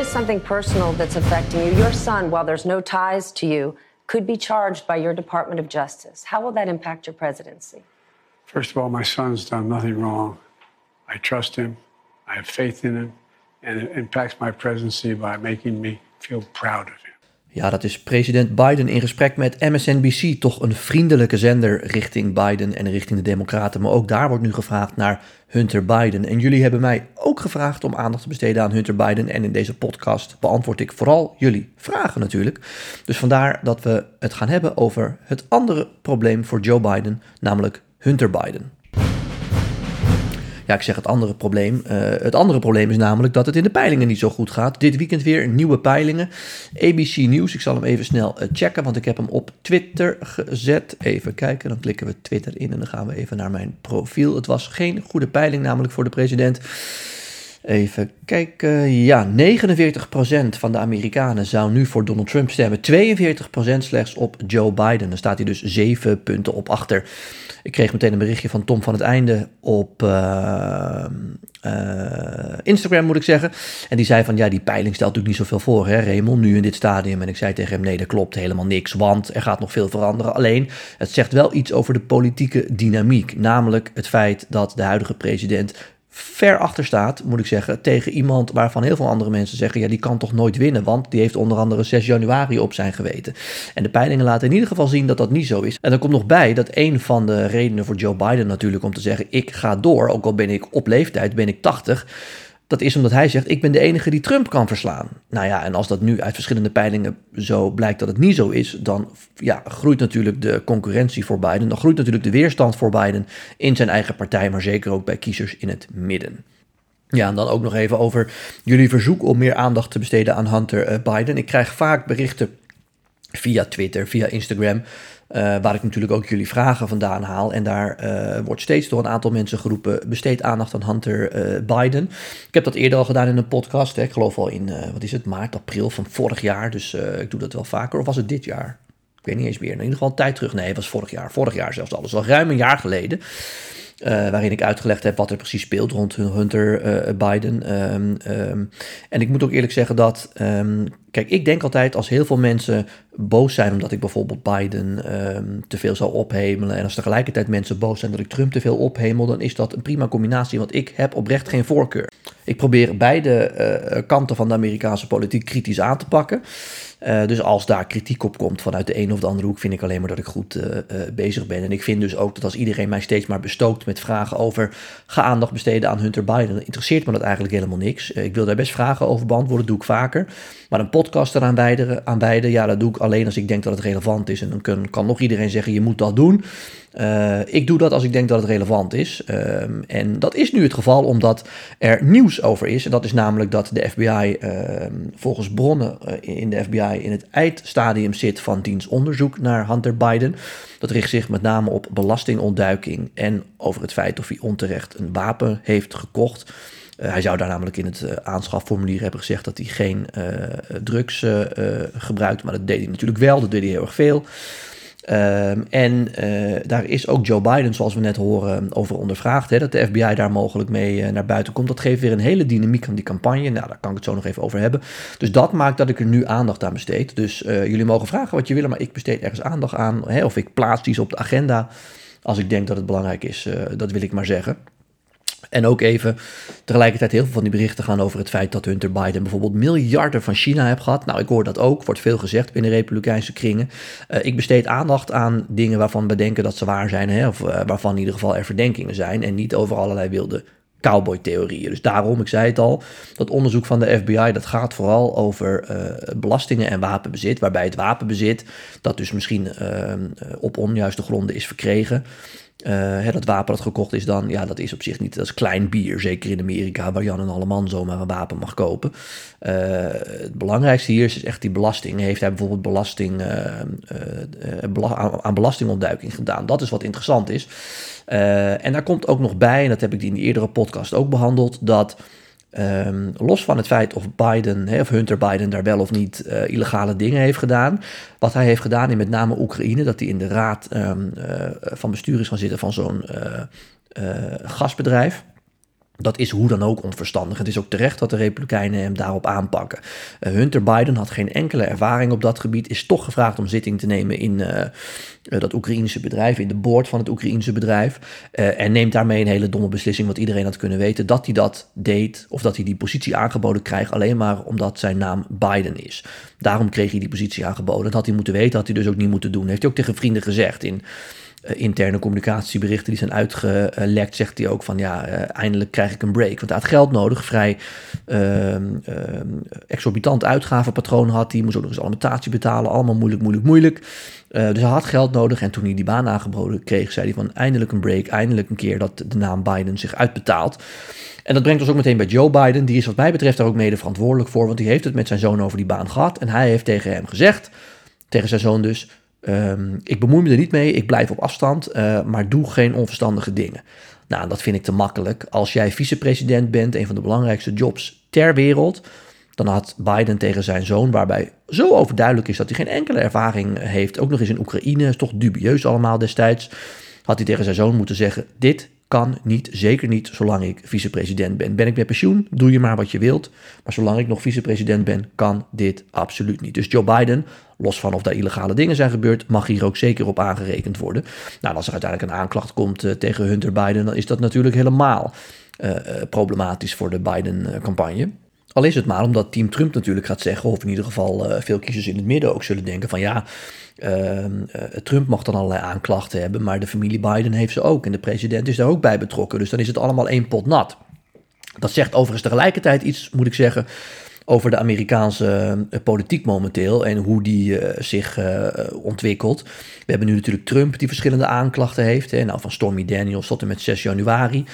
is something personal that's affecting you. Your son, while there's no ties to you, could be charged by your Department of Justice. How will that impact your presidency? First of all, my son's done nothing wrong. I trust him. I have faith in him. And it impacts my presidency by making me feel proud of him. Ja, dat is president Biden in gesprek met MSNBC. Toch een vriendelijke zender richting Biden en richting de Democraten. Maar ook daar wordt nu gevraagd naar Hunter Biden. En jullie hebben mij ook gevraagd om aandacht te besteden aan Hunter Biden. En in deze podcast beantwoord ik vooral jullie vragen natuurlijk. Dus vandaar dat we het gaan hebben over het andere probleem voor Joe Biden, namelijk Hunter Biden. Ja, ik zeg het andere probleem. Uh, het andere probleem is namelijk dat het in de peilingen niet zo goed gaat. Dit weekend weer nieuwe peilingen. ABC News, ik zal hem even snel uh, checken, want ik heb hem op Twitter gezet. Even kijken, dan klikken we Twitter in en dan gaan we even naar mijn profiel. Het was geen goede peiling namelijk voor de president. Even kijken. Ja, 49% van de Amerikanen zou nu voor Donald Trump stemmen. 42% slechts op Joe Biden. Dan staat hij dus 7 punten op achter. Ik kreeg meteen een berichtje van Tom van het Einde op uh, uh, Instagram, moet ik zeggen. En die zei van, ja, die peiling stelt natuurlijk niet zoveel voor, hè, Raymond, nu in dit stadium. En ik zei tegen hem, nee, dat klopt helemaal niks, want er gaat nog veel veranderen. Alleen, het zegt wel iets over de politieke dynamiek. Namelijk het feit dat de huidige president ver achter staat, moet ik zeggen, tegen iemand waarvan heel veel andere mensen zeggen: ja, die kan toch nooit winnen, want die heeft onder andere 6 januari op zijn geweten. En de peilingen laten in ieder geval zien dat dat niet zo is. En er komt nog bij dat een van de redenen voor Joe Biden natuurlijk om te zeggen: ik ga door, ook al ben ik op leeftijd, ben ik 80 dat is omdat hij zegt: Ik ben de enige die Trump kan verslaan. Nou ja, en als dat nu uit verschillende peilingen zo blijkt dat het niet zo is, dan ja, groeit natuurlijk de concurrentie voor Biden. Dan groeit natuurlijk de weerstand voor Biden in zijn eigen partij, maar zeker ook bij kiezers in het midden. Ja, en dan ook nog even over jullie verzoek om meer aandacht te besteden aan Hunter eh, Biden. Ik krijg vaak berichten via Twitter, via Instagram. Uh, waar ik natuurlijk ook jullie vragen vandaan haal. En daar uh, wordt steeds door een aantal mensen geroepen: besteed aandacht aan Hunter uh, Biden. Ik heb dat eerder al gedaan in een podcast. Hè. Ik geloof al in, wat is het, maart, april van vorig jaar. Dus ik doe dat wel vaker. Of was het dit jaar? Ik weet niet eens meer. In ieder geval een tijd terug. Nee, het was vorig jaar. Vorig jaar zelfs alles. Al ruim een jaar geleden. Uh, waarin ik uitgelegd heb wat er precies speelt rond Hunter uh, Biden. Um, um, en ik moet ook eerlijk zeggen dat. Um, kijk, ik denk altijd als heel veel mensen boos zijn omdat ik bijvoorbeeld Biden te veel zou ophemelen. En als tegelijkertijd mensen boos zijn dat ik Trump te veel ophemel, dan is dat een prima combinatie. Want ik heb oprecht geen voorkeur. Ik probeer beide uh, kanten van de Amerikaanse politiek kritisch aan te pakken. Dus als daar kritiek op komt vanuit de ene of de andere hoek, vind ik alleen maar dat ik goed bezig ben. En ik vind dus ook dat als iedereen mij steeds maar bestookt met vragen over ga aandacht besteden aan Hunter Biden, interesseert me dat eigenlijk helemaal niks. ik wil daar best vragen over beantwoorden, doe ik vaker. Maar een podcast eraan wijden, aan wijden, ja, dat doe ik alleen als ik denk dat het relevant is. En dan kan, kan nog iedereen zeggen, je moet dat doen. Uh, ik doe dat als ik denk dat het relevant is. Uh, en dat is nu het geval omdat er nieuws over is. En dat is namelijk dat de FBI ehm, volgens bronnen eh, in de FBI in het eindstadium zit van diens onderzoek naar Hunter Biden. Dat richt zich met name op belastingontduiking en over het feit of hij onterecht een wapen heeft gekocht. Uh, hij zou daar namelijk in het aanschafformulier hebben gezegd dat hij geen drugs gebruikt. Maar dat deed hij natuurlijk wel, dat deed hij heel erg veel. Um, en uh, daar is ook Joe Biden, zoals we net horen, over ondervraagd. Hè, dat de FBI daar mogelijk mee uh, naar buiten komt. Dat geeft weer een hele dynamiek aan die campagne. Nou, daar kan ik het zo nog even over hebben. Dus dat maakt dat ik er nu aandacht aan besteed. Dus uh, jullie mogen vragen wat je willen, maar ik besteed ergens aandacht aan. Hè, of ik plaats iets op de agenda als ik denk dat het belangrijk is. dat wil ik maar zeggen. En ook even tegelijkertijd heel veel van die berichten gaan over het feit dat Hunter Biden bijvoorbeeld miljarden van China heeft gehad. Nou, ik hoor dat ook, wordt veel gezegd binnen Republikeinse kringen. Uh, ik besteed aandacht aan dingen waarvan we denken dat ze waar zijn, hè, of uh, waarvan in ieder geval er verdenkingen zijn. En niet over allerlei wilde cowboy-theorieën. Dus daarom, ik zei het al, dat onderzoek van de FBI, dat gaat vooral over uh, belastingen en wapenbezit, waarbij het wapenbezit, dat dus misschien uh, op onjuiste gronden is verkregen, uh, dat wapen dat gekocht is dan, ja, dat is op zich niet, dat is klein bier. Zeker in Amerika, waar Jan en Alleman zomaar een wapen mag kopen. Uh, het belangrijkste hier is, is echt die belasting. Heeft hij bijvoorbeeld belasting, uh, aan belastingontduiking gedaan? Dat is wat interessant is. en daar komt ook nog bij, en dat heb ik in die eerdere podcast ook behandeld, dat Um, los van het feit of Biden, of Hunter Biden daar wel of niet uh, illegale dingen heeft gedaan. Wat hij heeft gedaan in met name Oekraïne, dat hij in de raad um, uh, van bestuur is gaan zitten van zo'n uh, gasbedrijf. Dat is hoe dan ook onverstandig. Het is ook terecht dat de Republikeinen hem daarop aanpakken. Uh, Hunter Biden had geen enkele ervaring op dat gebied, is toch gevraagd om zitting te nemen in uh, dat Oekraïense bedrijf, in de boord van het Oekraïense bedrijf. En neemt daarmee een hele domme beslissing, wat iedereen had kunnen weten, dat hij dat deed of dat hij die positie aangeboden krijgt, alleen maar omdat zijn naam Biden is. Daarom kreeg hij die positie aangeboden. Dat had hij moeten weten, had hij dus ook niet moeten doen. Heeft hij ook tegen vrienden gezegd in interne communicatieberichten die zijn uitgelekt, zegt hij ook van ja, uh, eindelijk krijg ik een break. Want hij had geld nodig, vrij uh, exorbitant uitgavenpatroon had hij, moest ook nog eens alimentatie betalen, allemaal moeilijk, moeilijk, moeilijk. Uh, dus hij had geld nodig en toen hij die baan aangeboden kreeg, zei hij van eindelijk een break, eindelijk een keer dat de naam Biden zich uitbetaalt. En dat brengt ons ook meteen bij Joe Biden, die is wat mij betreft daar ook mede verantwoordelijk voor, want die heeft het met zijn zoon over die baan gehad en hij heeft tegen hem gezegd, tegen zijn zoon dus, Um, ik bemoei me er niet mee, ik blijf op afstand, uh, maar doe geen onverstandige dingen. Nou, dat vind ik te makkelijk. Als jij vicepresident bent, een van de belangrijkste jobs ter wereld, dan had Biden tegen zijn zoon, waarbij zo overduidelijk is dat hij geen enkele ervaring heeft, ook nog eens in Oekraïne, is toch dubieus allemaal destijds, had hij tegen zijn zoon moeten zeggen: Dit kan niet, zeker niet zolang ik vicepresident ben. Ben ik met pensioen, doe je maar wat je wilt. Maar zolang ik nog vicepresident ben, kan dit absoluut niet. Dus Joe Biden, los van of daar illegale dingen zijn gebeurd, mag hier ook zeker op aangerekend worden. Nou, als er uiteindelijk een aanklacht komt uh, tegen Hunter Biden, dan is dat natuurlijk helemaal uh, problematisch voor de Biden-campagne. Al is het maar omdat Team Trump natuurlijk gaat zeggen, of in ieder geval uh, veel kiezers in het midden ook zullen denken van ja, uh, Trump mag dan allerlei aanklachten hebben, maar de familie Biden heeft ze ook en de president is daar ook bij betrokken. Dus dan is het allemaal één pot nat. Dat zegt overigens tegelijkertijd iets, moet ik zeggen, over de Amerikaanse uh, politiek momenteel en hoe die uh, zich uh, ontwikkelt. We hebben nu natuurlijk Trump die verschillende aanklachten heeft. Hè, nou, van Stormy Daniels tot en met 6 januari.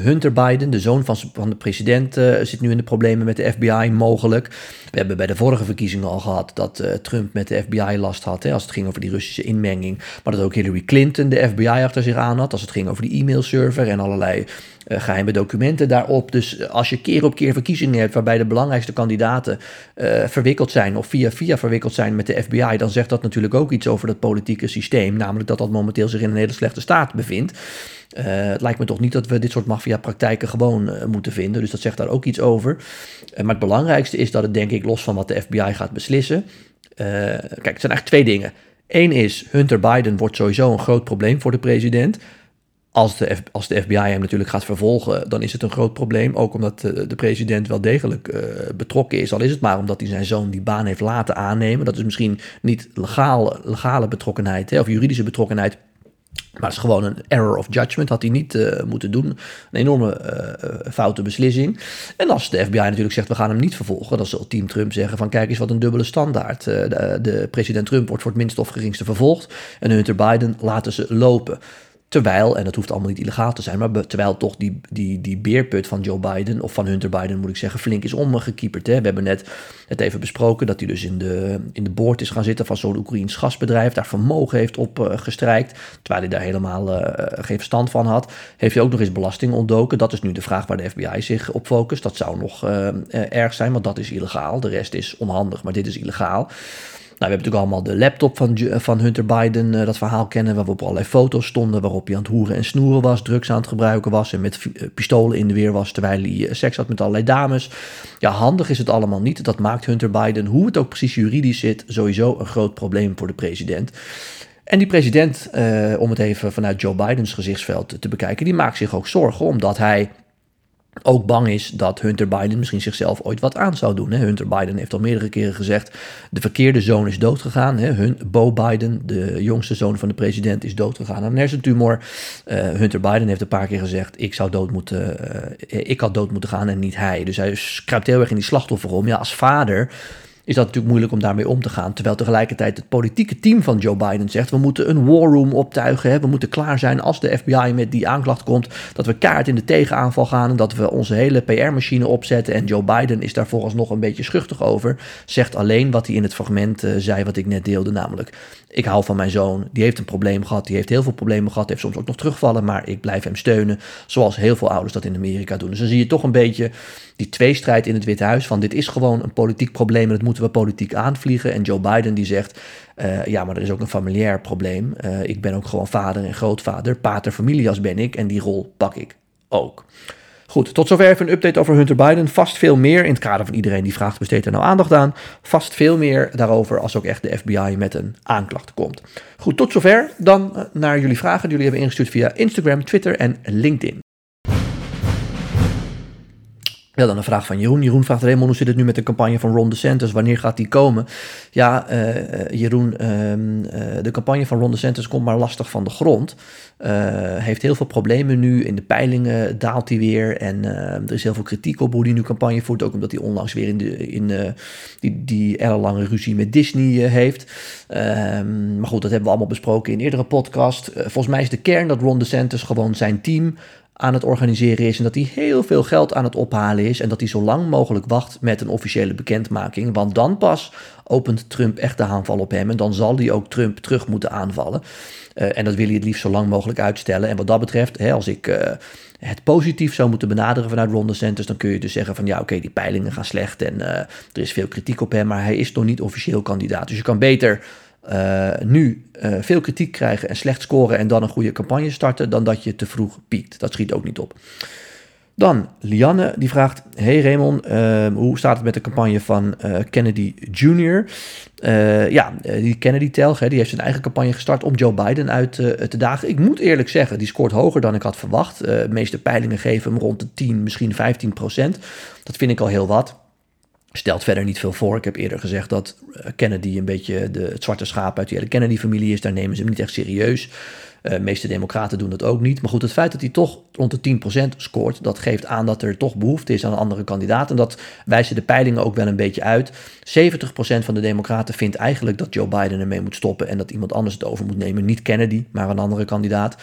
Hunter Biden, de zoon van, van de president, zit nu in de problemen met de FBI mogelijk. We hebben bij de vorige verkiezingen al gehad dat Trump met de FBI last had. Hè, als het ging over die Russische inmenging. Maar dat ook Hillary Clinton de FBI achter zich aan had. Als het ging over die e-mailserver en allerlei geheime documenten daarop. Dus als je keer op keer verkiezingen hebt waarbij de belangrijkste kandidaten uh, verwikkeld zijn of via via verwikkeld zijn met de FBI, dan zegt dat natuurlijk ook iets over dat politieke systeem. Namelijk dat dat momenteel zich in een hele slechte staat bevindt. Het lijkt me toch niet dat we dit soort maffia-praktijken gewoon moeten vinden. Dus dat zegt daar ook iets over. Maar het belangrijkste is dat het, denk ik, los van wat de FBI gaat beslissen. kijk, het zijn eigenlijk twee dingen. Eén is, Hunter Biden wordt sowieso een groot probleem voor de president. Als de, als de FBI hem natuurlijk gaat vervolgen, dan is het een groot probleem. Ook omdat de, de president wel degelijk uh, betrokken is. Al is het maar omdat hij zijn zoon die baan heeft laten aannemen. Dat is misschien niet legaal, legale betrokkenheid hè, of juridische betrokkenheid. Maar het is gewoon een error of judgment. Had hij niet uh, moeten doen. Een enorme uh, foute beslissing. En als de FBI natuurlijk zegt: we gaan hem niet vervolgen. dan zal Team Trump zeggen: van kijk eens wat een dubbele standaard. De, de, president Trump wordt voor het minste of geringste vervolgd. En Hunter Biden laten ze lopen. Terwijl, en dat hoeft allemaal niet illegaal te zijn, maar terwijl toch die, die, die beerput van Joe Biden, of van Hunter Biden moet ik zeggen, flink is omgekieperd. Hè. We hebben net het even besproken dat hij dus in de, in de boord is gaan zitten van zo'n Oekraïns gasbedrijf, daar vermogen heeft op uh, gestrijkt, terwijl hij daar helemaal uh, geen verstand van had. Heeft hij ook nog eens belasting ontdoken? Dat is nu de vraag waar de FBI zich op focust. Dat zou nog uh, erg zijn, want dat is illegaal. De rest is onhandig, maar dit is illegaal. Nou, we hebben natuurlijk allemaal de laptop van, van Hunter Biden, uh, dat verhaal kennen, waarop allerlei foto's stonden, waarop hij aan het hoeren en snoeren was, drugs aan het gebruiken was en met uh, pistolen in de weer was, terwijl hij uh, seks had met allerlei dames. Ja, handig is het allemaal niet. Dat maakt Hunter Biden, hoe het ook precies juridisch zit, sowieso een groot probleem voor de president. En die president, om het even vanuit Joe Bidens gezichtsveld te bekijken, die maakt zich ook zorgen omdat hij ook bang is dat Hunter Biden misschien zichzelf ooit wat aan zou doen. Hunter Biden heeft al meerdere keren gezegd: de verkeerde zoon is doodgegaan. Hun, Bo Biden, de jongste zoon van de president, is doodgegaan aan een hersentumor. Uh, Hunter Biden heeft een paar keer gezegd: ik zou dood moeten, uh, ik had dood moeten gaan en niet hij. Dus hij kruipt heel erg in die slachtofferrol. Ja, als vader is dat natuurlijk moeilijk om daarmee om te gaan. Terwijl tegelijkertijd het politieke team van Joe Biden zegt: we moeten een war room optuigen. Hè? We moeten klaar zijn als de FBI met die aanklacht komt. Dat we kaart in de tegenaanval gaan en dat we onze hele PR-machine opzetten. En Joe Biden is daar nog een beetje schuchtig over. Zegt alleen wat hij in het fragment uh, zei, wat ik net deelde. Namelijk: ik hou van mijn zoon. Die heeft een probleem gehad. Die heeft heel veel problemen gehad. Heeft soms ook nog terugvallen. Maar ik blijf hem steunen. Zoals heel veel ouders dat in Amerika doen. Dus dan zie je toch een beetje die tweestrijd in het Witte Huis. Van dit is gewoon een politiek probleem. En dat moeten we politiek aanvliegen. En Joe Biden die zegt. Uh, ja, maar er is ook een familiair probleem. Uh, ik ben ook gewoon vader en grootvader. Pater familias ben ik. En die rol pak ik ook. Goed, tot zover even een update over Hunter Biden. Vast veel meer in het kader van iedereen die vraagt: besteedt er nou aandacht aan? Vast veel meer daarover als ook echt de FBI met een aanklacht komt. Goed, tot zover. Dan eh, naar jullie vragen die jullie hebben ingestuurd via Instagram, Twitter en LinkedIn. Ja, dan een vraag van Jeroen. Jeroen vraagt Raymond, hoe zit het nu met de campagne van Ron DeSantis? Wanneer gaat die komen? Ja, uh, Jeroen, uh, uh, de campagne van Ron DeSantis komt maar lastig van de grond. heeft heel veel problemen nu. In de peilingen daalt hij weer. En er is heel veel kritiek op hoe hij nu campagne voert. Ook omdat hij onlangs weer in, de, in die, die ellenlange ruzie met Disney heeft. Ehm, maar goed, dat hebben we allemaal besproken in eerdere podcast. volgens mij is de kern dat Ron DeSantis gewoon zijn team aan het organiseren is en dat hij heel veel geld aan het ophalen is en dat hij zo lang mogelijk wacht met een officiële bekendmaking, want dan pas opent Trump echt de aanval op hem en dan zal hij ook Trump terug moeten aanvallen. Uh, en dat wil hij het liefst zo lang mogelijk uitstellen. En wat dat betreft, hè, als ik uh, het positief zou moeten benaderen vanuit Ron DeSantis, dan kun je dus zeggen van ja, oké, die peilingen gaan slecht en uh, er is veel kritiek op hem, maar hij is nog niet officieel kandidaat. Dus je kan beter uh, nu uh, veel kritiek krijgen en slecht scoren en dan een goede campagne starten, dan dat je te vroeg piekt. Dat schiet ook niet op. Dan Lianne, die vraagt: Hey Raymond, uh, hoe staat het met de campagne van Kennedy Jr.? ja, die Kennedy-telg, die heeft zijn eigen campagne gestart om Joe Biden uit te dagen. Ik moet eerlijk zeggen, die scoort hoger dan ik had verwacht. de meeste peilingen geven hem rond de 10, misschien 15 procent. Dat vind ik al heel wat. Stelt verder niet veel voor. Ik heb eerder gezegd dat eh, Kennedy een beetje de, het zwarte schaap uit die hele Kennedy-familie is. Daar nemen ze hem niet echt serieus. Uh, de meeste democraten doen dat ook niet. Maar goed, het feit dat hij toch rond de 10% scoort, dat geeft aan dat er toch behoefte is aan een andere kandidaat. En dat wijzen de peilingen ook wel een beetje uit. 70% van de democraten vindt eigenlijk dat Joe Biden ermee moet stoppen en dat iemand anders het over moet nemen. Niet Kennedy, maar een andere kandidaat.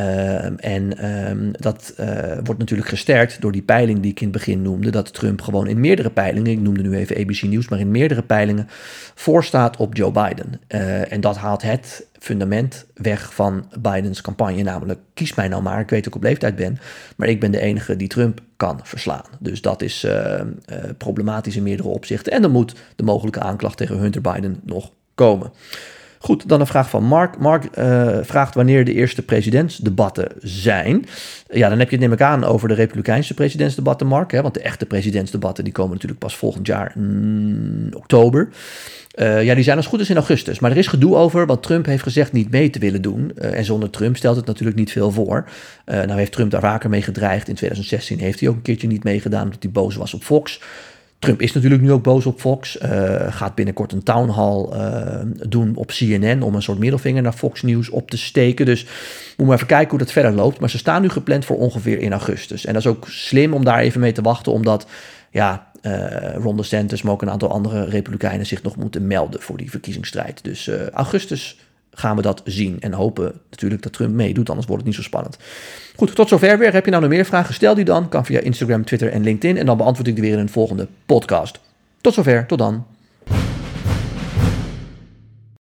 Ehm, en ehm, dat uh, wordt natuurlijk gesterkt door die peiling die ik in het begin noemde, dat Trump gewoon in meerdere peilingen, ik noemde nu even ABC News, maar in meerdere peilingen voorstaat op Joe Biden. Uh, en dat haalt het fundament weg van Bidens campagne, namelijk kies mij nou maar, ik weet dat ik op leeftijd ben, maar ik ben de enige die Trump kan verslaan. Dus dat is uh, problematisch in meerdere opzichten. En dan moet de mogelijke aanklacht tegen Hunter Biden nog komen. Goed, dan een vraag van Mark. Mark uh, vraagt wanneer de eerste presidentsdebatten zijn. Ja, dan heb je het neem ik aan over de Republikeinse presidentsdebatten, Mark. Hè, want de echte presidentsdebatten die komen natuurlijk pas volgend jaar mm, oktober. Uh, ja, die zijn als goed is in augustus. Maar er is gedoe over wat Trump heeft gezegd niet mee te willen doen. Uh, en zonder Trump stelt het natuurlijk niet veel voor. Nou heeft Trump daar vaker mee gedreigd. In 2016 heeft hij ook een keertje niet meegedaan omdat hij boos was op Fox. Trump is natuurlijk nu ook boos op Fox. Uh, gaat binnenkort een town hall uh, doen op CNN om een soort middelvinger naar Fox News op te steken. Dus moet maar even kijken hoe dat verder loopt. Maar ze staan nu gepland voor ongeveer in augustus. En dat is ook slim om daar even mee te wachten, omdat ja, uh, Ron DeSantis, maar ook een aantal andere republikeinen zich nog moeten melden voor die verkiezingsstrijd. Dus augustus gaan we dat zien. En hopen natuurlijk dat Trump meedoet, anders wordt het niet zo spannend. Goed, tot zover weer. Heb je nou nog meer vragen? Stel die dan. Kan via Instagram, Twitter en LinkedIn. En dan beantwoord ik die weer in een volgende podcast. Tot zover, tot dan.